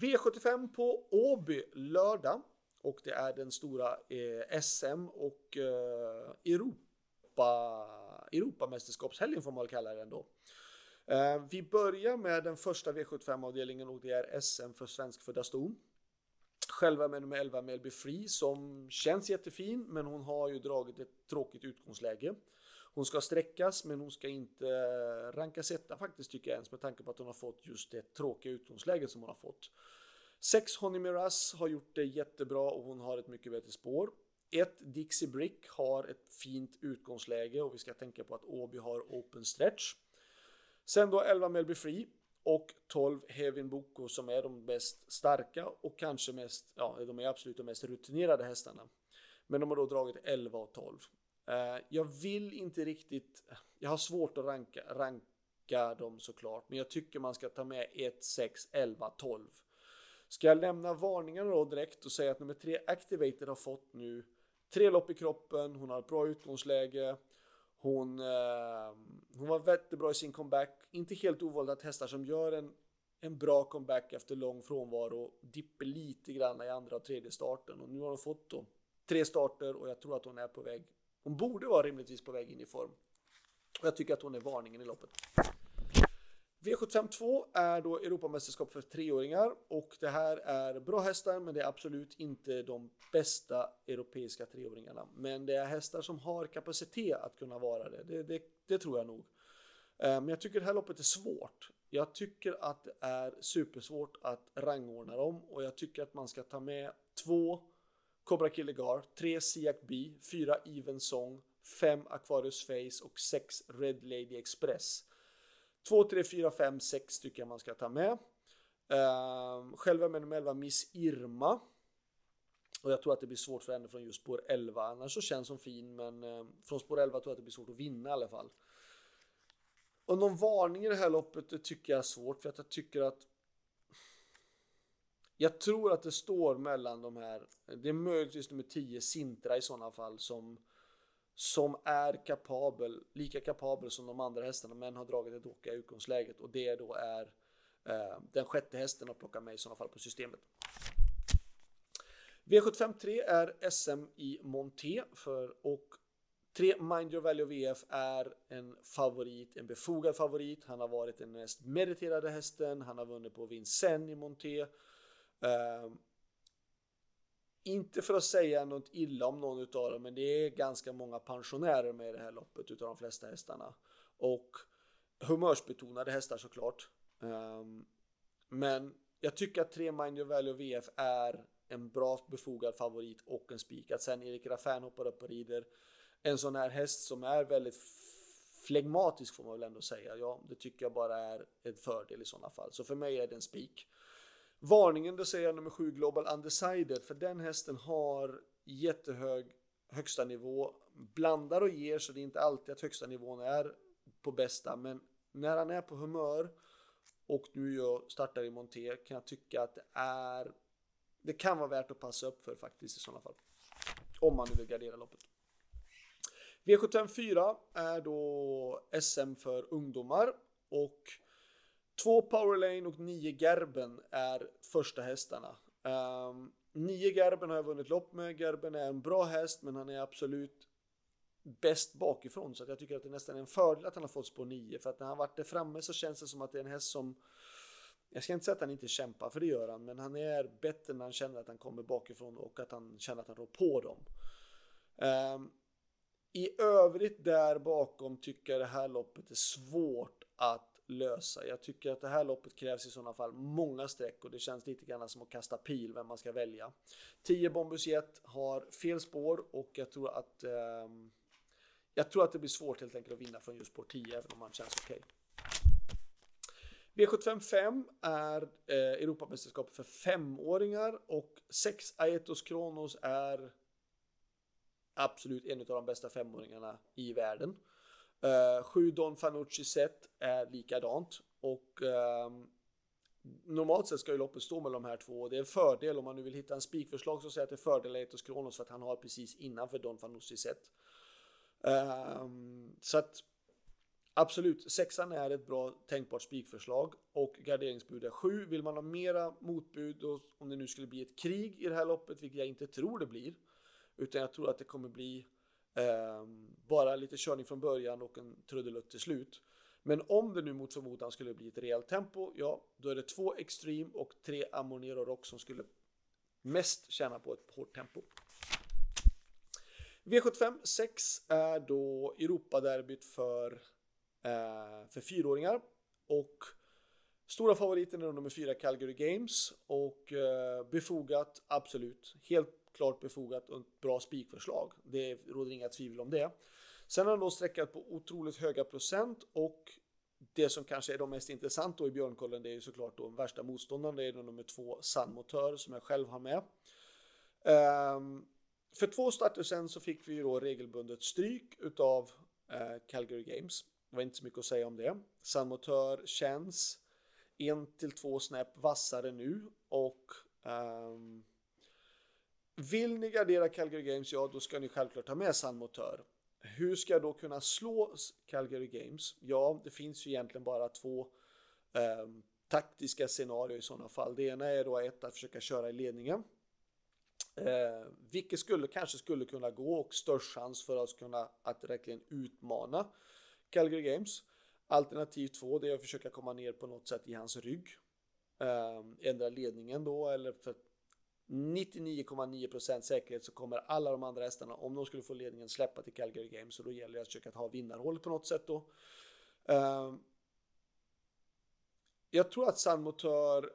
V75 på Åby lördag och det är den stora eh, SM och eh, Europa, Europamästerskapshelgen får man väl kalla den då. Eh, vi börjar med den första V75-avdelningen och det är SM för svenskfödda ston. Själva med nummer 11 Melby Free som känns jättefin men hon har ju dragit ett tråkigt utgångsläge. Hon ska sträckas men hon ska inte eh, rankas etta faktiskt tycker jag ens med tanke på att hon har fått just det tråkiga utgångsläget som hon har fått. 6 Honey Miras har gjort det jättebra och hon har ett mycket bättre spår. 1 Dixie Brick har ett fint utgångsläge och vi ska tänka på att Åby har open stretch. Sen då 11 Melby Free och 12 Hevin Boko som är de bäst starka och kanske mest, ja de är absolut de mest rutinerade hästarna. Men de har då dragit 11 och 12. Eh, jag vill inte riktigt, jag har svårt att ranka, ranka dem såklart, men jag tycker man ska ta med 1, 6, 11, 12. Ska jag lämna varningarna då direkt och säga att nummer 3 Activated har fått nu tre lopp i kroppen, hon har ett bra utgångsläge, hon, eh, hon var jättebra i sin comeback. Inte helt ovanligt att hästar som gör en, en bra comeback efter lång frånvaro dipper lite grann i andra och tredje starten. Och nu har hon fått då tre starter och jag tror att hon är på väg. Hon borde vara rimligtvis på väg in i form. Och jag tycker att hon är varningen i loppet. V752 är då Europamästerskap för treåringar och det här är bra hästar men det är absolut inte de bästa europeiska treåringarna. Men det är hästar som har kapacitet att kunna vara det, det, det, det tror jag nog. Eh, men jag tycker det här loppet är svårt. Jag tycker att det är supersvårt att rangordna dem och jag tycker att man ska ta med två Cobra Killegar, 3 Siak B, 4 Even Song, 5 Aquarius Face och 6 Red Lady Express. 2, 3, 4, 5, 6 tycker jag man ska ta med. Uh, själva med nummer 11 Miss Irma. Och jag tror att det blir svårt för henne från just spår 11. Annars så känns hon fin men uh, från spår 11 tror jag att det blir svårt att vinna i alla fall. Och någon varning i det här loppet det tycker jag är svårt för att jag tycker att jag tror att det står mellan de här. Det är möjligtvis nummer 10 Sintra i sådana fall som som är kapabel, lika kapabel som de andra hästarna men har dragit ett åka i utgångsläget och det då är eh, den sjätte hästen att plocka med i sådana fall på systemet. V753 är SM i Monté för och 3 Mind Your Value VF är en favorit, en befogad favorit. Han har varit den mest meriterade hästen. Han har vunnit på Vincennes i Monté. Ehm, inte för att säga något illa om någon utav dem, men det är ganska många pensionärer med i det här loppet utav de flesta hästarna. Och humörsbetonade hästar såklart. Um, men jag tycker att 3 Mind Your Value VF är en bra befogad favorit och en spik. Att sen Erik Raffin hoppar upp och rider en sån här häst som är väldigt flegmatisk får man väl ändå säga. Ja, det tycker jag bara är en fördel i sådana fall. Så för mig är det en spik. Varningen, då säger jag nummer 7 Global Undecided, för den hästen har jättehög högsta nivå, blandar och ger så det är inte alltid att högsta nivån är på bästa, men när han är på humör och nu jag startar i Monté kan jag tycka att det är det kan vara värt att passa upp för faktiskt i sådana fall. Om man nu vill gardera loppet. V754 är då SM för ungdomar och Två Powerlane och nio Gerben är första hästarna. Um, nio Gerben har jag vunnit lopp med. Gerben är en bra häst, men han är absolut bäst bakifrån. Så att jag tycker att det nästan är en fördel att han har fått spår 9. För att när han varit där framme så känns det som att det är en häst som jag ska inte säga att han inte kämpar, för det gör han, men han är bättre när han känner att han kommer bakifrån och att han känner att han rår på dem. Um, I övrigt där bakom tycker jag det här loppet är svårt att lösa. Jag tycker att det här loppet krävs i sådana fall många streck och det känns lite grann som att kasta pil vem man ska välja. 10 Bombus Jet har fel spår och jag tror att eh, jag tror att det blir svårt helt enkelt att vinna från just spår 10 även om man känns okej. Okay. V755 är eh, Europamästerskapet för femåringar och 6 Aetos Kronos är absolut en av de bästa femåringarna i världen. Uh, sju Don Fanucci set är likadant och uh, normalt sett ska ju loppet stå mellan de här två och det är en fördel om man nu vill hitta en spikförslag så säger jag att det är fördel Aetos Kronos för att han har precis innanför Don Fanucci set. Um, så att Absolut, sexan är ett bra tänkbart spikförslag och garderingsbud är sju. Vill man ha mera motbud och om det nu skulle bli ett krig i det här loppet, vilket jag inte tror det blir, utan jag tror att det kommer bli Ehm, bara lite körning från början och en trudelutt till slut. Men om det nu mot förmodan skulle bli ett rejält tempo, ja, då är det två Extreme och tre Amonero Rock som skulle mest tjäna på ett hårt tempo. V75 6 är då Europaderbyt för, eh, för fyraåringar och stora favoriten är nummer fyra Calgary Games och eh, befogat, absolut, helt klart befogat och ett bra spikförslag. Det råder inga tvivel om det. Sen har han då sträckat på otroligt höga procent och det som kanske är de mest intressanta då i björnkollen det är ju såklart då värsta motståndaren det är nummer två Sandmotör som jag själv har med. Um, för två starter sen så fick vi ju då regelbundet stryk utav uh, Calgary Games. Det var inte så mycket att säga om det. Sandmotör känns en till två snäpp vassare nu och um, vill ni gardera Calgary Games, ja då ska ni självklart ta med sandmotör. Hur ska jag då kunna slå Calgary Games? Ja, det finns ju egentligen bara två eh, taktiska scenarier i sådana fall. Det ena är då ett att försöka köra i ledningen. Eh, vilket skulle kanske skulle kunna gå och störst chans för oss kunna att verkligen utmana Calgary Games. Alternativ två det är att försöka komma ner på något sätt i hans rygg. Eh, ändra ledningen då eller för 99,9% säkerhet så kommer alla de andra hästarna, om de skulle få ledningen, släppa till Calgary Games. Så då gäller det att försöka ha vinnarhåll på något sätt då. Ehm, jag tror att San Motör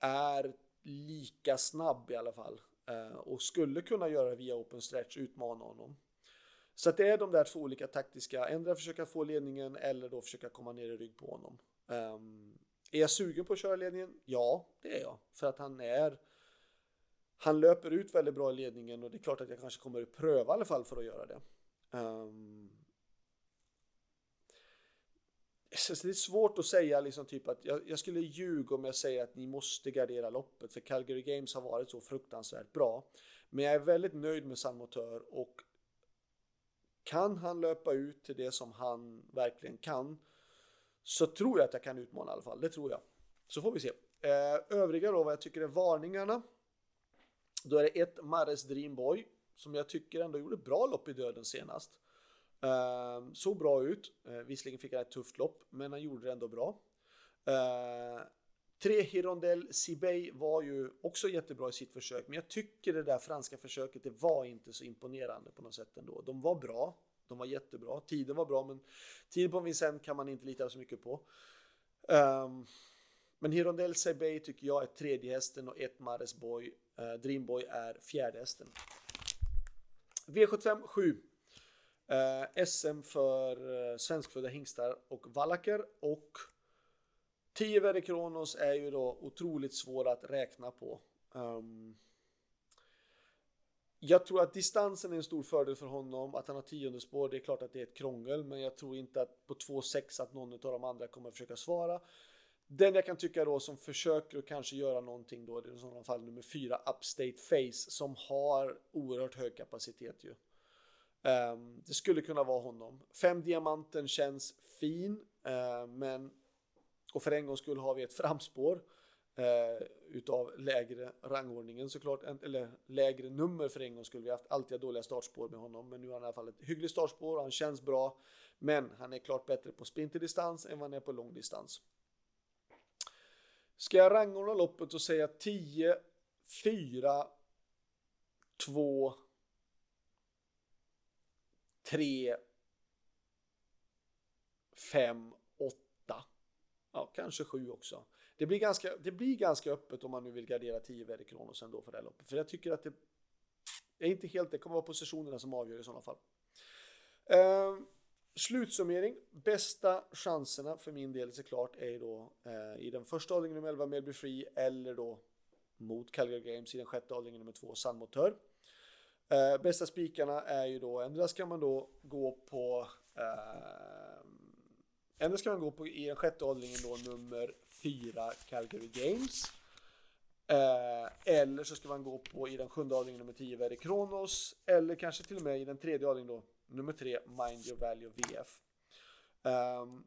är lika snabb i alla fall. Eh, och skulle kunna göra via open stretch, utmana honom. Så att det är de där två olika taktiska, ändra försöka få ledningen eller då försöka komma ner i rygg på honom. Um, är jag sugen på att köra ledningen? Ja, det är jag. För att han är han löper ut väldigt bra i ledningen och det är klart att jag kanske kommer att pröva i alla fall för att göra det. Um, så det är svårt att säga liksom typ att jag, jag, skulle ljuga om jag säger att ni måste gardera loppet för Calgary Games har varit så fruktansvärt bra. Men jag är väldigt nöjd med San Motör och kan han löpa ut till det som han verkligen kan så tror jag att jag kan utmana i alla fall. Det tror jag. Så får vi se. Eh, övriga då vad jag tycker är varningarna. Då är det ett Mares Dreamboy som jag tycker ändå gjorde bra lopp i döden senast. Uh, såg bra ut. Uh, visserligen fick han ett tufft lopp, men han gjorde det ändå bra. Uh, tre Hirondell Sibey var ju också jättebra i sitt försök, men jag tycker det där franska försöket, det var inte så imponerande på något sätt ändå. De var bra, de var jättebra, tiden var bra, men tiden på Vincent kan man inte lita så mycket på. Um, men Hirondell Sibey tycker jag är tredje hästen och ett Mares Boy Eh, Dreamboy är fjärde hästen. V75 7. Eh, SM för eh, svenskfödda hingstar och vallacker och 10 Verde Kronos är ju då otroligt svår att räkna på. Um, jag tror att distansen är en stor fördel för honom. Att han har tionde spår, det är klart att det är ett krångel, men jag tror inte att på 2-6 att någon av de andra kommer försöka svara. Den jag kan tycka då som försöker kanske göra någonting då, det är i sådana fall nummer fyra, Upstate Face, som har oerhört hög kapacitet ju. Um, det skulle kunna vara honom. Fem diamanten känns fin, uh, men och för en gång skull har vi ett framspår uh, utav lägre rangordningen såklart, eller lägre nummer för en gång skulle vi haft alltid dåliga startspår med honom, men nu har han i alla fall ett hyggligt startspår och han känns bra, men han är klart bättre på sprinterdistans än vad han är på långdistans. Ska jag rangordna loppet och säga 10, 4, 2, 3, 5, 8. Ja, kanske 7 också. Det blir, ganska, det blir ganska öppet om man nu vill gardera 10 väderkronor sen då för det här loppet. För jag tycker att det är inte helt, det kommer vara positionerna som avgör i sådana fall. Uh, Slutsummering. Bästa chanserna för min del såklart är då eh, i den första avdelningen nummer 11 Melby Free eller då mot Calgary Games i den sjätte avdelningen nummer 2 Sandmotör. Eh, bästa spikarna är ju då, ändra ska man då gå på eh, Ändå ska man gå på i den sjätte avdelningen då nummer 4 Calgary Games. Eh, eller så ska man gå på i den sjunde avdelningen nummer 10 Verre Kronos. Eller kanske till och med i den tredje avdelningen då nummer tre, Mind Your Value VF. Um, ehm,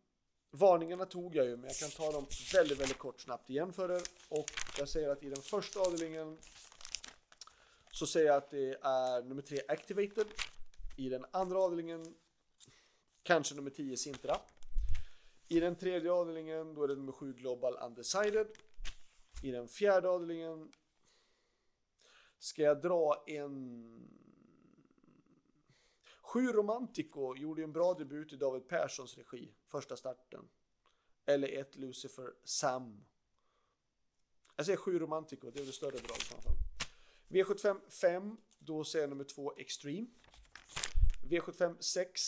varningarna tog jag ju, men jag kan ta dem väldigt, väldigt kort snabbt igen för er. Och jag säger att i den första avdelningen så säger jag att det är nummer 3 Activated. I den andra avdelningen kanske nummer 10 Sintra. I den tredje avdelningen då är det nummer 7 Global Undecided. I den fjärde avdelningen ska jag dra en... 7 Romantico gjorde en bra debut i David Perssons regi, första starten. Eller ett Lucifer Sam. Jag säger 7 Romantico, det är det större draget i alla fall. V75 5, då säger jag nummer 2 Extreme. V75 6.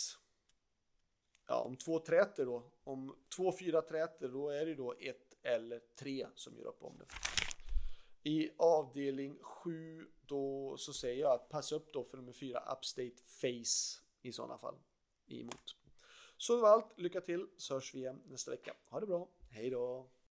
Ja, om två träter då. Om två fyra träter, då är det då ett eller tre som gör upp om det. I avdelning 7 då så säger jag att passa upp då för nummer 4 Upstate Face i sådana fall. Emot. Så det var allt. Lycka till så hörs vi igen nästa vecka. Ha det bra. Hej då!